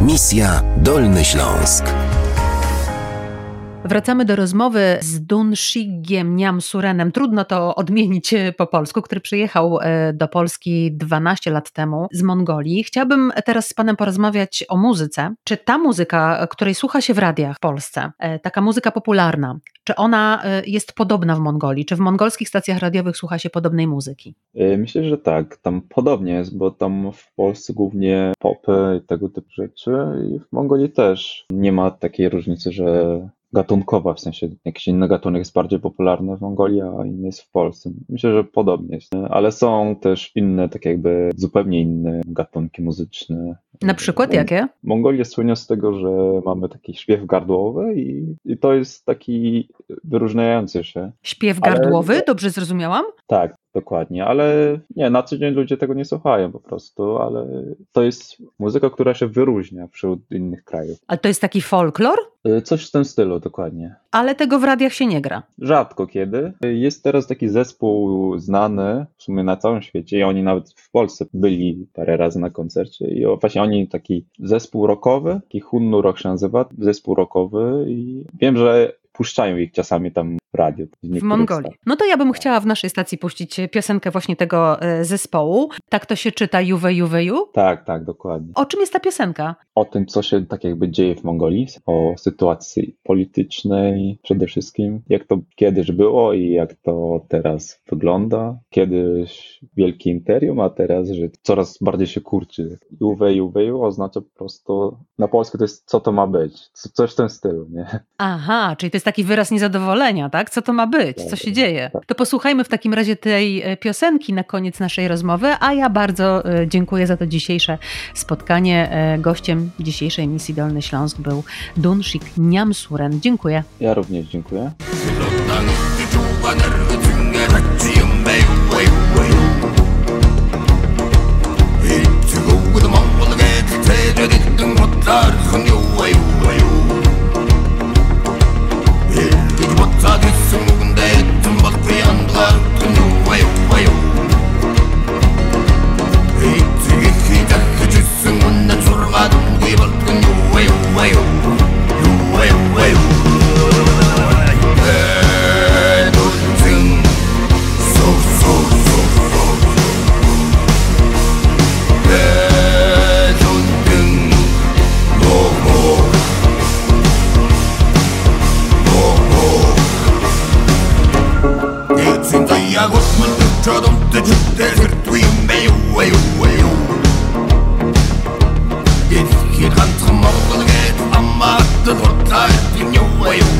Misja Dolny Śląsk. Wracamy do rozmowy z Dunshigiem Niamsurenem. Trudno to odmienić e, po polsku, który przyjechał e, do Polski 12 lat temu z Mongolii. Chciałabym teraz z Panem porozmawiać o muzyce. Czy ta muzyka, której słucha się w radiach w Polsce, e, taka muzyka popularna, czy ona jest podobna w Mongolii? Czy w mongolskich stacjach radiowych słucha się podobnej muzyki? Myślę, że tak. Tam podobnie jest, bo tam w Polsce głównie popy i tego typu rzeczy i w Mongolii też nie ma takiej różnicy, że gatunkowa, w sensie jakiś inny gatunek jest bardziej popularny w Mongolii, a inny jest w Polsce. Myślę, że podobnie jest, ale są też inne, tak jakby zupełnie inne gatunki muzyczne. Na przykład jakie? Mongolia słynie z tego, że mamy taki śpiew gardłowy i, i to jest taki wyróżniający się. Śpiew gardłowy? Ale... Dobrze zrozumiałam? Tak, Dokładnie, ale nie, na co dzień ludzie tego nie słuchają po prostu, ale to jest muzyka, która się wyróżnia wśród innych krajów. Ale to jest taki folklor? Y, coś w tym stylu, dokładnie. Ale tego w radiach się nie gra? Rzadko kiedy. Jest teraz taki zespół znany w sumie na całym świecie i oni nawet w Polsce byli parę razy na koncercie i właśnie oni taki zespół rockowy, taki Hunnu Rock się nazywa, zespół rockowy i wiem, że puszczają ich czasami tam radiu. W, Mongolii. No to ja bym chciała w naszej stacji puścić piosenkę właśnie tego e, zespołu. Tak to się czyta Juwe Juweju? Tak, tak, dokładnie. O czym jest ta piosenka? O tym, co się tak jakby dzieje w Mongolii, o sytuacji politycznej przede wszystkim, jak to kiedyś było i jak to teraz wygląda. Kiedyś wielkie imperium, a teraz, że coraz bardziej się kurczy. Juwe Juweju oznacza po prostu, na polsku to jest co to ma być, coś w tym stylu, nie? Aha, czyli to jest taki wyraz niezadowolenia, tak? Co to ma być? Co się dzieje? To posłuchajmy w takim razie tej e, piosenki na koniec naszej rozmowy, a ja bardzo e, dziękuję za to dzisiejsze spotkanie. E, gościem dzisiejszej misji Dolny Śląsk był Dunshik Niamsuren. Dziękuję. Ja również dziękuję. Got one, two, three, four, five, six, seven, eight, nine, ten. тут вот так и нюхаю